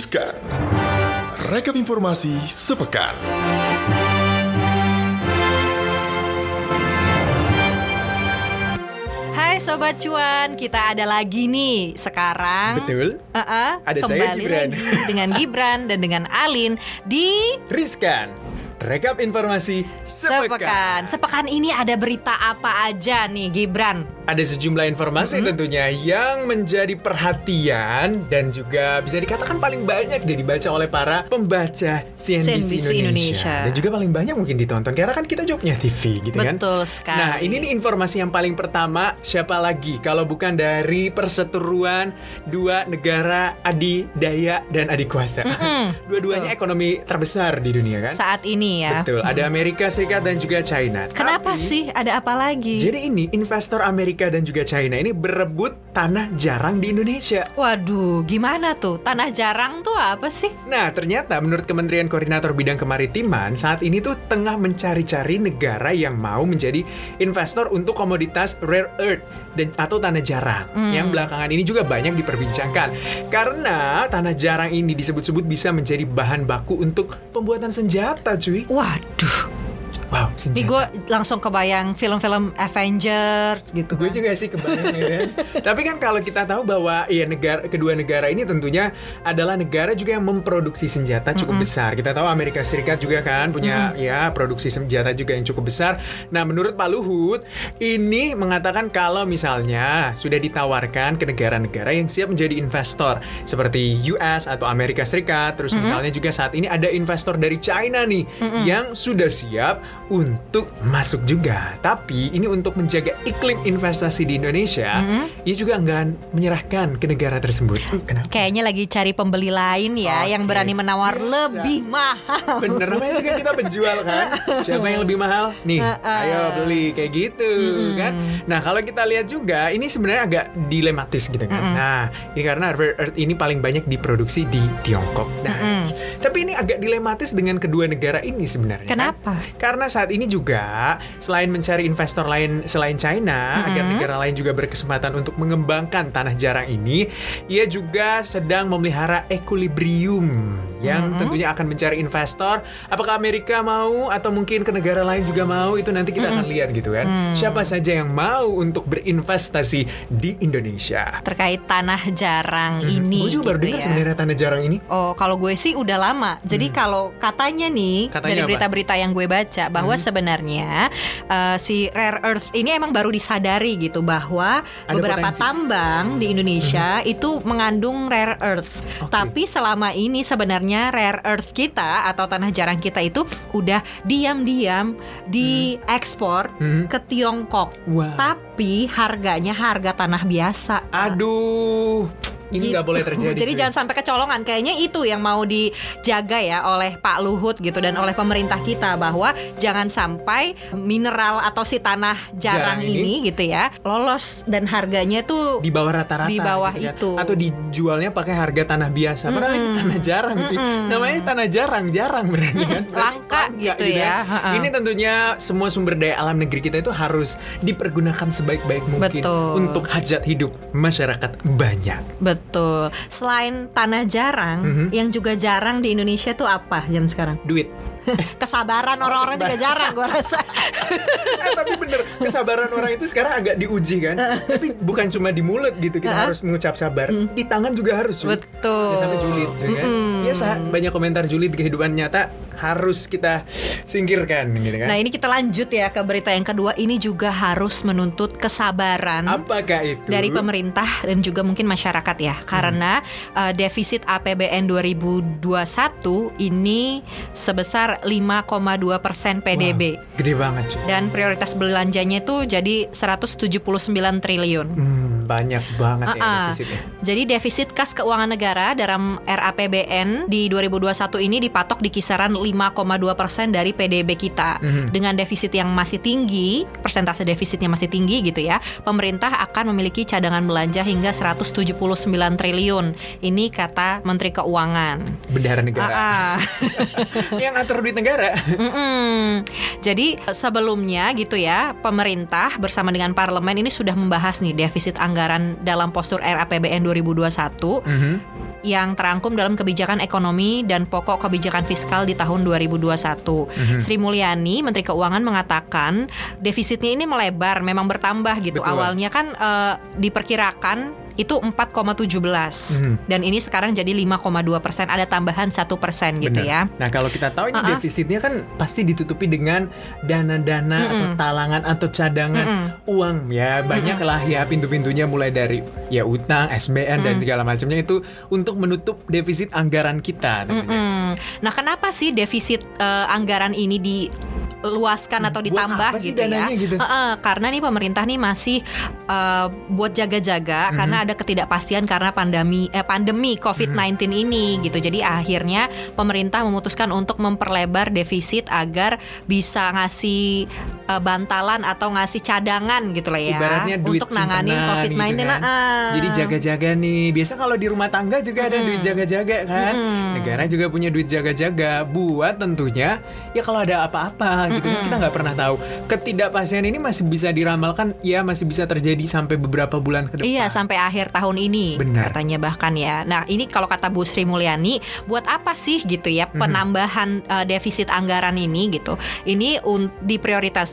Riskan. Rekap informasi sepekan. Hai Sobat Cuan, kita ada lagi nih sekarang Betul. Uh-uh, Ada saya, kembali Gibran. lagi dengan Gibran dan dengan Alin di Riskan. Rekap informasi Sepekan. sepekan. Sepekan ini ada berita apa aja nih Gibran? Ada sejumlah informasi tentunya yang menjadi perhatian dan juga bisa dikatakan paling banyak deh dibaca oleh para pembaca CNBC, CNBC Indonesia. Indonesia. Dan juga paling banyak mungkin ditonton karena kan kita jawabnya TV gitu kan. Betul sekali. Nah, ini nih informasi yang paling pertama siapa lagi kalau bukan dari perseteruan dua negara adidaya dan adik kuasa. Dua-duanya ekonomi terbesar di dunia kan? Saat ini ya. Betul, ada Amerika Serikat dan juga China. Kenapa Tapi, sih? Ada apa lagi? Jadi ini investor Amerika dan juga China ini berebut tanah jarang di Indonesia. Waduh, gimana tuh? Tanah jarang tuh apa sih? Nah, ternyata menurut Kementerian Koordinator Bidang Kemaritiman, saat ini tuh tengah mencari-cari negara yang mau menjadi investor untuk komoditas rare earth dan atau tanah jarang. Hmm. Yang belakangan ini juga banyak diperbincangkan. Karena tanah jarang ini disebut-sebut bisa menjadi bahan baku untuk pembuatan senjata, cuy. Waduh, Wow, senjata. gue langsung kebayang film-film Avengers gitu Gue kan. juga sih kebayang ya kan. Tapi kan kalau kita tahu bahwa ya negara kedua negara ini tentunya adalah negara juga yang memproduksi senjata cukup besar. Kita tahu Amerika Serikat juga kan punya ya produksi senjata juga yang cukup besar. Nah, menurut Pak Luhut ini mengatakan kalau misalnya sudah ditawarkan ke negara-negara yang siap menjadi investor seperti US atau Amerika Serikat, terus misalnya juga saat ini ada investor dari China nih yang sudah siap untuk masuk juga. Tapi ini untuk menjaga iklim investasi di Indonesia, ia juga enggan menyerahkan ke negara tersebut. Kenapa? Kayaknya lagi cari pembeli lain ya Oke. yang berani menawar Bisa. lebih mahal. Bener namanya juga kita penjual kan Siapa yang lebih mahal? Nih ayo beli kayak gitu kan Nah kalau kita lihat juga Ini sebenarnya agak dilematis gitu kan Nah ini karena rare earth ini paling banyak diproduksi di Tiongkok Nah tapi ini agak dilematis dengan kedua negara ini sebenarnya kan? Kenapa? Karena saat ini juga selain mencari investor lain selain China agar negara lain juga berkesempatan untuk mengembangkan tanah jarang ini, ia juga sedang memelihara equilibrium yang tentunya akan mencari investor. Apakah Amerika mau atau mungkin ke negara lain juga mau itu nanti kita akan lihat gitu kan. Siapa saja yang mau untuk berinvestasi di Indonesia. Terkait tanah jarang ini Gue juga baru gitu dengar ya. sebenarnya tanah jarang ini. Oh, kalau gue sih udah lama. Jadi kalau katanya nih Hmm. Katanya dari? Hmm. berita-berita yang gue baca bahwa sebenarnya eh, si rare earth ini emang baru disadari gitu bahwa Ada beberapa potensi. Hmm. tambang di Indonesia itu mengandung rare earth. Oke. Tapi selama ini sebenarnya rare earth kita atau tanah jarang kita itu udah diam-diam diekspor Hmm. ke Tiongkok. Wah. Tapi harganya harga tanah biasa. Aduh, ini Gitu. nggak boleh terjadi. Jadi cuy. jangan sampai kecolongan. Kayaknya itu yang mau dijaga ya oleh Pak Luhut gitu dan oleh pemerintah kita bahwa jangan sampai mineral atau si tanah jarang, Jarang ini ini, gitu ya lolos dan harganya tuh di bawah rata-rata Di bawah gitu kan. itu. atau dijualnya pakai harga tanah biasa padahal ini tanah jarang cuy namanya tanah jarang jarang berarti kan Berarti Langka gitu ya. Ha-ha. ini tentunya semua sumber daya alam negeri kita itu harus dipergunakan sebaik-baik mungkin Betul. untuk hajat hidup masyarakat banyak betul. Selain tanah jarang, Mhm. yang juga jarang di Indonesia tuh apa jam sekarang? duit Kesabaran orang-orang juga jarang gue rasa. eh, tapi bener kesabaran orang itu sekarang agak diuji kan tapi bukan cuma di mulut gitu kita harus mengucap sabar di tangan juga harus. Betul. Jangan sampai julid cuy, kan Mm-mm. biasa banyak komentar julid di kehidupan nyata harus kita singkirkan gitu kan Nah ini kita lanjut ya ke berita yang kedua. Ini juga harus menuntut kesabaran. apakah itu dari pemerintah dan juga mungkin masyarakat ya karena uh, defisit APBN 2021 ini sebesar 5,2 persen PDB Wah, gede banget cuy. dan prioritas belanjanya itu jadi 179 triliun. Hmm, banyak banget ya Ah-ah. defisitnya Jadi defisit kas keuangan negara dalam RAPBN di 2021 ini dipatok di kisaran 5,2 persen dari PDB kita. Mhm. Dengan defisit yang masih tinggi, persentase defisitnya masih tinggi gitu ya, pemerintah akan memiliki cadangan belanja hingga 179 triliun. Ini kata Menteri Keuangan. bendahara negara Ah, ah. yang ngatur duit negara Mm-mm. Jadi sebelumnya gitu ya, pemerintah bersama dengan parlemen ini sudah membahas nih defisit anggaran dalam postur RAPBN 2021. Mhm. yang terangkum dalam kebijakan ekonomi dan pokok kebijakan fiskal di tahun 2021. Sri Mulyani, Menteri Keuangan mengatakan defisitnya ini melebar, memang bertambah gitu. Betul. Awalnya kan eh, diperkirakan itu 4,17 Mhm. dan ini sekarang jadi 5,2 persen, ada tambahan satu persen gitu ya. Nah kalau kita tahu ini Uh-uh. defisitnya kan pasti ditutupi dengan dana-dana atau Mm-mm. talangan atau cadangan uang ya banyak lah ya pintu-pintunya mulai dari ya utang, SBN dan segala macamnya itu untuk menutup defisit anggaran kita tentunya. Mm. Nah, kenapa sih defisit eh, anggaran ini diluaskan atau Buat ditambah gitu ya? gitu? Heeh, karena nih pemerintah nih masih eh, buat jaga-jaga Mhm. karena ada ketidakpastian karena pandemi eh, pandemi COVID-19 Mhm. ini gitu. Jadi akhirnya pemerintah memutuskan untuk memperlebar defisit agar bisa ngasih eh, bantalan atau ngasih cadangan gitu lah ya Ibaratnya duit untuk nanganin simpenan COVID-19. gitu kan. heeh. Jadi jaga-jaga nih. Biasa kalau di rumah tangga juga ada Mm-mm. duit jaga-jaga kan. Mm-mm. Negara juga punya duit jaga-jaga buat tentunya ya kalau ada apa-apa gitu kan kita nggak pernah tahu. Ketidakpastian ini masih bisa diramalkan ya masih bisa terjadi sampai beberapa bulan ke depan. Iya sampai akhir tahun ini Benar. katanya bahkan ya. Nah ini kalau kata Bu Sri Mulyani, buat apa sih gitu ya penambahan eh, defisit anggaran ini gitu? Ini un-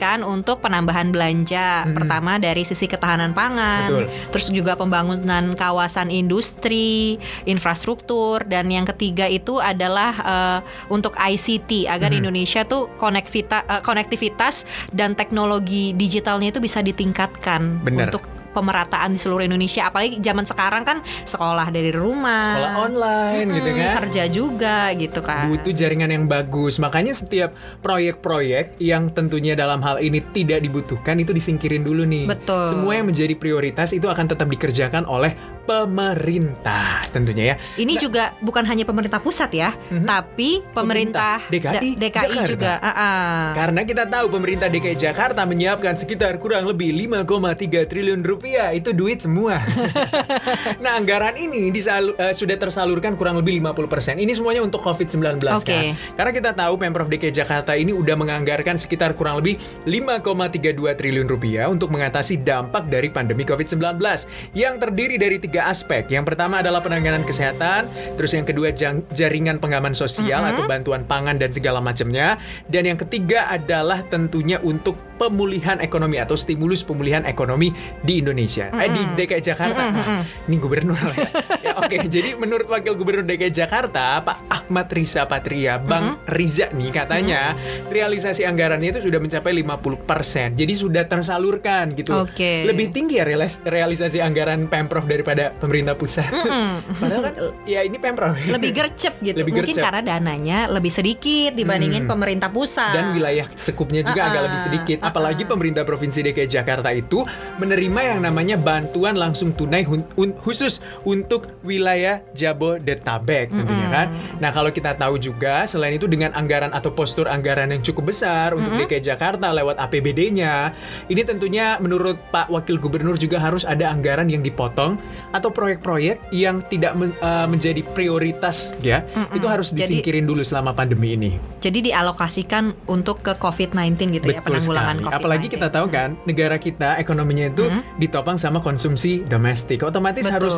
diprioritaskan untuk penambahan belanja. Mhm. Pertama dari sisi ketahanan pangan, Betul. terus juga pembangunan kawasan industri, infrastruktur, dan yang ketiga itu adalah eh, untuk ICT agar Mhm. Indonesia tuh konekvita- eh, konektivitas dan teknologi digitalnya itu bisa ditingkatkan Benar. untuk pemerataan di seluruh Indonesia. Apalagi zaman sekarang kan sekolah dari rumah, Sekolah online gitu Mm, kan. kerja juga gitu kan. butuh jaringan yang bagus. Makanya setiap proyek-proyek yang tentunya dalam hal ini tidak dibutuhkan itu disingkirin dulu nih. Betul. Semua yang menjadi prioritas itu akan tetap dikerjakan oleh pemerintah tentunya ya. Ini juga bukan hanya pemerintah pusat ya, Mhm. tapi pemerintah, Pemerintah DKI DKI Jakarta. juga. Ah. Karena kita tahu pemerintah DKI Jakarta menyiapkan sekitar kurang lebih 5,3 triliun rupiah itu duit semua. nah anggaran ini disalu- eh, sudah tersalurkan kurang lebih 50%. Ini semuanya untuk COVID-19 Oke. kan. Karena kita tahu Pemprov DKI Jakarta ini udah menganggarkan sekitar kurang lebih 5,32 triliun rupiah untuk mengatasi dampak dari pandemi COVID-19 yang terdiri dari tiga aspek. Yang pertama adalah penanganan kesehatan, terus yang kedua jang- jaringan pengaman sosial atau bantuan pangan dan segala macamnya, dan yang ketiga adalah tentunya untuk pemulihan ekonomi atau stimulus pemulihan ekonomi di Indonesia, eh di DKI Jakarta. Nah, ini gubernur lah ya. Ya, Oke, jadi menurut Wakil Gubernur DKI Jakarta, Pak Ahmad Riza Patria, Bang Riza nih katanya realisasi anggarannya itu sudah mencapai 50%. Jadi sudah tersalurkan gitu. Oke. Lebih tinggi ya realis- realisasi anggaran Pemprov daripada pemerintah pusat. Mm-mm. Padahal kan ya ini Pemprov. lebih gercep gitu. Lebih Mungkin gercep. karena dananya lebih sedikit dibandingin Hmm. pemerintah pusat. dan wilayah sekupnya juga Ah, agak lebih sedikit. Apalagi ah. pemerintah provinsi DKI Jakarta itu menerima yang namanya bantuan langsung tunai hun- un- khusus untuk wilayah Jabodetabek tentunya kan. Nah kalau kita tahu juga selain itu dengan anggaran atau postur anggaran yang cukup besar untuk DKI Jakarta lewat APBD-nya, ini tentunya menurut Pak Wakil Gubernur juga harus ada anggaran yang dipotong atau proyek-proyek yang tidak men- eh, menjadi prioritas ya. Itu harus Jadi- disingkirin dulu selama pandemi ini. Jadi dialokasikan untuk ke COVID-19 gitu ya, Betul penanggulangan sekali. COVID-19. Apalagi kita tahu kan, negara kita ekonominya itu ditopang sama konsumsi domestik. Otomatis Betul. harus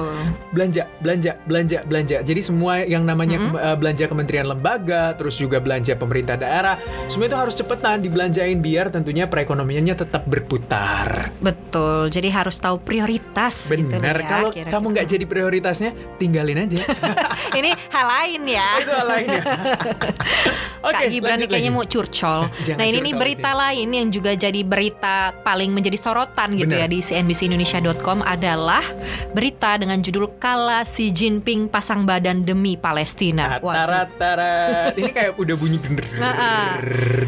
belanja, belanja, belanja, belanja. Jadi semua yang namanya ke- eh, belanja kementerian lembaga, terus juga belanja pemerintah daerah, semua itu harus cepetan dibelanjain biar tentunya perekonomiannya tetap berputar. Betul. Jadi harus tahu prioritas gitu Benar. ya, Kalau kira-kira. kamu nggak jadi prioritasnya, tinggalin aja. Ini hal lain ya. itu hal lainnya. Oke, Kak Gibran kayaknya mau curcol. Jangan nah ini nih berita lain yang juga jadi berita paling menjadi sorotan gitu Bener. ya di cnbcindonesia.com adalah berita dengan judul Kala Xi Jinping pasang badan demi Palestina. Waduh. Tarat-tarat. Ini kayak udah bunyi gender Nah,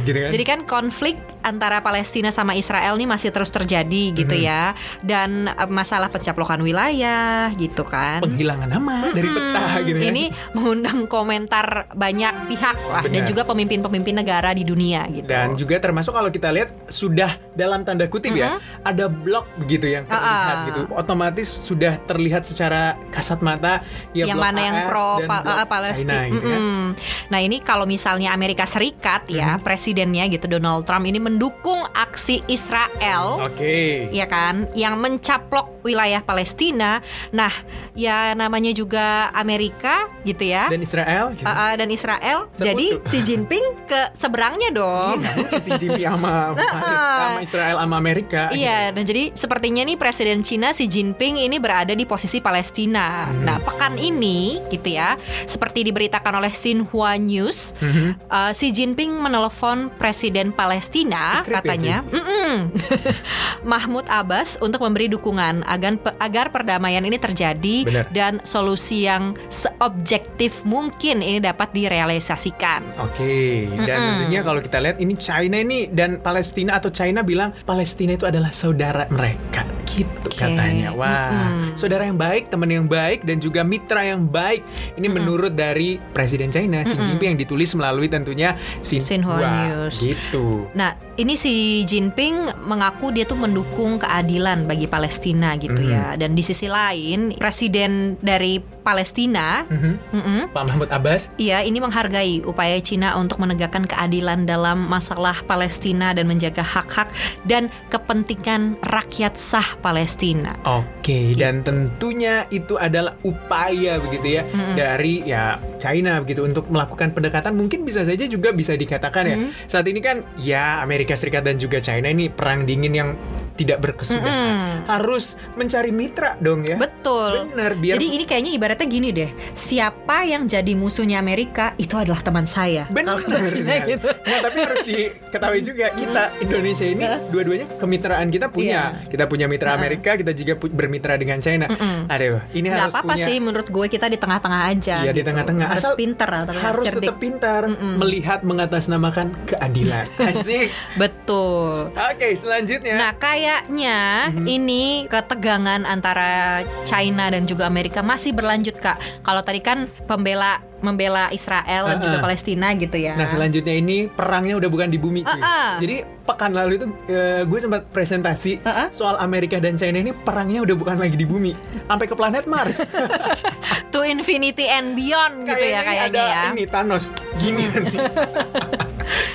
gitu kan. Jadi kan konflik antara Palestina sama Israel nih masih terus terjadi gitu Mhm. ya. Dan eh, masalah pencaplokan wilayah gitu kan. penghilangan nama dari peta Hmm, gitu kan. Ini mengundang komentar banyak pihak lah dan Benar. juga pemimpin-pemimpin negara di dunia gitu. Dan juga termasuk kalau kita lihat sudah dalam tanda kutip ya ada blok begitu yang terlihat Mm-hmm. Ah. gitu otomatis sudah terlihat secara kasat mata ya yang blok mana yang AS pro dan pa- blok uh, Palestina. China gitu kan. Mm-mm. Nah ini kalau misalnya Amerika Serikat ya presidennya gitu Donald Trump ini mendukung aksi Israel. Oke. Ya kan, yang mencaplok wilayah Palestina. Nah, ya namanya juga Amerika gitu ya. Dan Israel gitu. Uh, uh, dan Israel. Sekutu. Jadi Xi Jinping ke seberangnya Iya, dong. mungkin Xi Jinping sama, sama Israel sama Amerika. Iya, dan jadi sepertinya nih Presiden Cina Xi Jinping ini berada di posisi Palestina. Hmm. Nah, pekan ini gitu ya, seperti diberitakan oleh Xinhua News, Mhm. uh, Xi Jinping menelpon Presiden Palestina ya, katanya, "Mm-mm." Mahmud Abbas untuk memberi dukungan agar agar perdamaian ini terjadi Benar. dan solusi yang seobjektif mungkin ini dapat direalisasikan. Oke, dan Mm-mm. tentunya kalau kita lihat ini China ini dan Palestina atau China bilang Palestina itu adalah saudara mereka, gitu Oke. katanya. Wah, Mm-mm. saudara yang baik, teman yang baik, dan juga mitra yang baik. Ini menurut dari Presiden China Xi Jinping yang ditulis melalui tentunya Xinhua, Xinhua News. gitu. Nah, ini si Jinping mengaku dia tuh mendukung keadilan bagi Palestina gitu Mhm. ya. Dan di sisi lain, presiden dari Palestina, Mhm. mm-mm, Pak Mahmud Abbas, Iya, ini menghargai upaya Cina untuk menegakkan keadilan dalam masalah Palestina dan menjaga hak-hak dan kepentingan rakyat sah Palestina. Oke, dan tentunya itu adalah upaya begitu ya Mm-mm. dari ya China begitu untuk melakukan pendekatan mungkin bisa saja juga bisa dikatakan ya. Mm. Saat ini kan ya Amerika Serikat dan juga China ini perang dingin yang tidak berkesudahan. Mm-mm. Harus mencari mitra dong ya. Betul. Benar, biar Jadi ini kayaknya ibaratnya gini deh, siapa yang jadi musuhnya Amerika itu adalah teman saya. Benar. Cina gitu. Nah, tapi harus diketahui juga kita Indonesia ini dua-duanya kemitraan kita punya. Iya. Kita punya mitra. Amerika, kita juga bermitra dengan China. Mm-mm. Aduh, ini Nggak harus apa-apa punya sih menurut gue kita di tengah-tengah aja. Iya, di gitu. tengah-tengah. Harus Asal pinter atau harus cerdik. tetap pintar Mm-mm. melihat mengatasnamakan keadilan. Asik. Betul. Oke, selanjutnya. Nah, kayaknya Mhm. ini ketegangan antara China dan juga Amerika masih berlanjut, Kak. Kalau tadi kan pembela membela Israel dan juga. Palestina gitu ya. Nah, selanjutnya ini perangnya udah bukan di bumi, cuy. Uh-uh. Jadi pekan lalu itu eh, gue sempat presentasi Uh-uh. soal Amerika dan China ini perangnya udah bukan lagi di bumi, sampai ke planet Mars. To infinity and beyond gitu ya ini kayaknya ada ya. Ini Thanos gini nanti.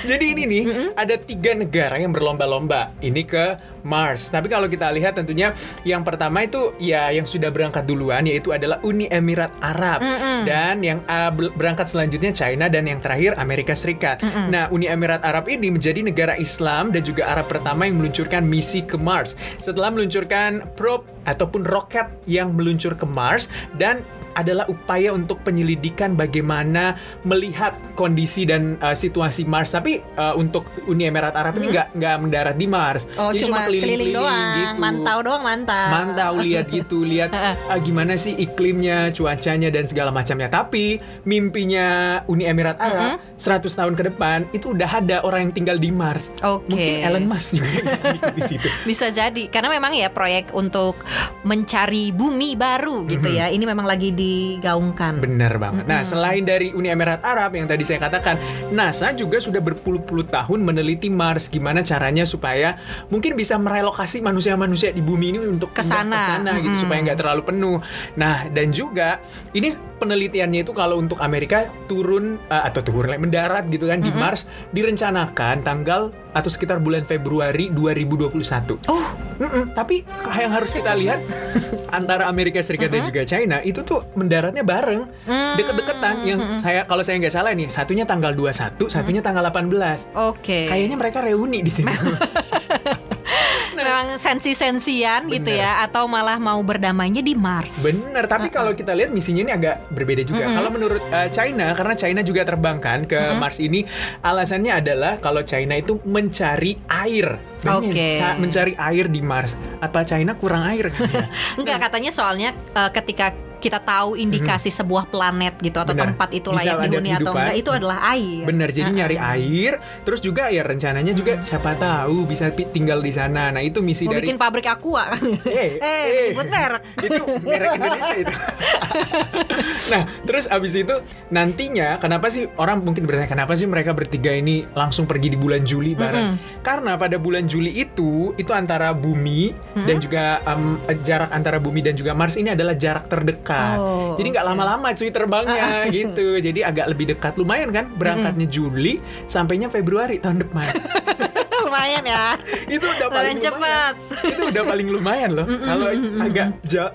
Jadi ini nih ada tiga negara yang berlomba-lomba ini ke Mars. Tapi kalau kita lihat tentunya yang pertama itu ya yang sudah berangkat duluan yaitu adalah Uni Emirat Arab Mm-mm. dan yang uh, ber- berangkat selanjutnya China dan yang terakhir Amerika Serikat. Mm-mm. Nah Uni Emirat Arab ini menjadi negara Islam dan juga Arab pertama yang meluncurkan misi ke Mars setelah meluncurkan probe ataupun roket yang meluncur ke Mars dan adalah upaya untuk penyelidikan bagaimana melihat kondisi dan uh, situasi Mars. Tapi uh, untuk Uni Emirat Arab ini nggak nggak mendarat di Mars. Hmm? Oh, Jadi cuma keliling doang, gitu. mantau doang mantau. Mantau lihat gitu, lihat ah, gimana sih iklimnya, cuacanya dan segala macamnya. Tapi mimpinya Uni Emirat Arab 100 tahun ke depan itu udah ada orang yang tinggal di Mars. Oke. Mungkin Elon Musk juga di situ. Bisa jadi karena memang ya proyek untuk mencari bumi baru gitu ya. Ini memang lagi digaungkan. Benar banget. Nah, selain dari Uni Emirat Arab yang tadi saya katakan, NASA juga sudah berpuluh-puluh tahun meneliti Mars gimana caranya supaya mungkin bisa merelokasi manusia-manusia di bumi ini untuk Ke sana. ke sana gitu supaya nggak terlalu penuh. Nah, dan juga ini penelitiannya itu kalau untuk Amerika turun eh, atau turun mendarat gitu kan di Mars direncanakan tanggal atau sekitar bulan Februari 2021. Oh, Mm-mm, tapi yang harus kita lihat antara Amerika Serikat dan juga China itu tuh mendaratnya bareng, deket-deketan. Yang saya kalau saya nggak salah nih, satunya tanggal 21, satunya tanggal 18. oke. Kayaknya mereka reuni di sini. memang sensi-sensian gitu ya atau malah mau berdamainya di Mars. Bener, tapi kalau kita lihat misinya ini agak berbeda juga. Mm-mm. Kalau menurut uh, China, karena China juga terbang kan ke Mars ini, alasannya adalah kalau China itu mencari air. Oke. ca- mencari air di Mars. Apa China kurang air? Enggak katanya soalnya eh, ketika kita tahu indikasi sebuah planet gitu atau Benar. tempat itu layak dihuni atau enggak itu adalah air. Bener, jadi Nah, nyari air, terus juga ya rencananya juga siapa tahu bisa tinggal di sana. Nah itu misi mau dari bikin pabrik aqua kan. Eh, eh, eh. buat merek. itu merek Indonesia itu. nah, terus abis itu nantinya kenapa sih orang mungkin bertanya kenapa sih mereka bertiga ini langsung pergi di bulan Juli bareng? Karena pada bulan Juli itu itu antara bumi dan juga em, jarak antara bumi dan juga Mars ini adalah jarak terdekat. Oh, Jadi nggak oke. lama-lama cuy terbangnya gitu. Jadi agak lebih dekat. Lumayan kan berangkatnya Juli sampainya Februari tahun depan. Lumayan ya. itu udah paling cepat. itu udah paling lumayan loh. Kalau agak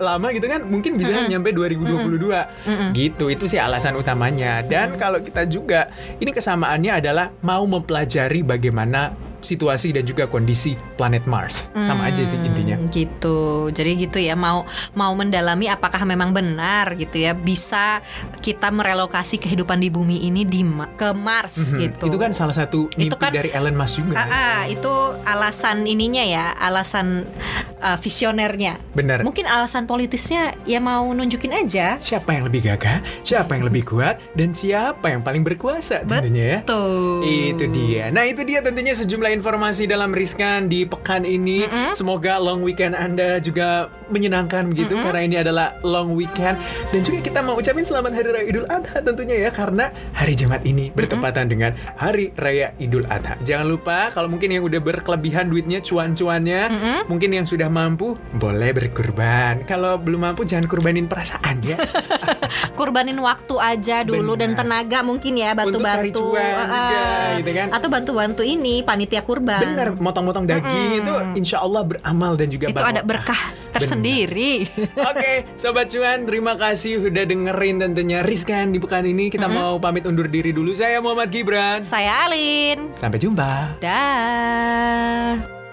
lama gitu kan mungkin bisa nyampe 2022 gitu itu sih alasan utamanya. Dan kalau kita juga ini kesamaannya adalah mau mempelajari bagaimana situasi dan juga kondisi planet Mars sama aja sih intinya Hmm, gitu. Jadi gitu ya mau mau mendalami apakah memang benar gitu ya bisa kita merelokasi kehidupan di bumi ini di ke Mars Mhm. gitu. itu kan salah satu mimpi Itu kan- dari Elon Musk juga Ah, ah, itu alasan ininya ya, alasan uh, visionernya. benar Mungkin alasan politisnya ya mau nunjukin aja. siapa yang lebih gagah siapa yang lebih kuat dan siapa yang paling berkuasa tentunya ya Tuh. Itu dia. Nah, itu dia tentunya sejumlah informasi dalam Riskan di pekan ini. Semoga long weekend Anda juga menyenangkan begitu karena ini adalah long weekend dan juga kita mau ucapin selamat Hari Raya Idul Adha tentunya ya karena hari Jumat ini bertepatan dengan Hari Raya Idul Adha. Jangan lupa kalau mungkin yang udah berkelebihan duitnya cuan-cuannya, mungkin yang sudah mampu boleh berkurban. Kalau belum mampu jangan kurbanin perasaan ya. Kurbanin waktu aja dulu dan Benar. tenaga mungkin ya bantu-bantu. juga, ah. gitu kan. Atau bantu-bantu ini panitia kurban. Bener, motong-motong daging itu insya Allah beramal dan juga Itu ada barokah. berkah tersendiri. Oke, Sobat Cuan, terima kasih udah dengerin tentunya Riskan di pekan ini. Kita mau pamit undur diri dulu. Saya Muhammad Gibran. Saya Alin. Sampai jumpa. Dah.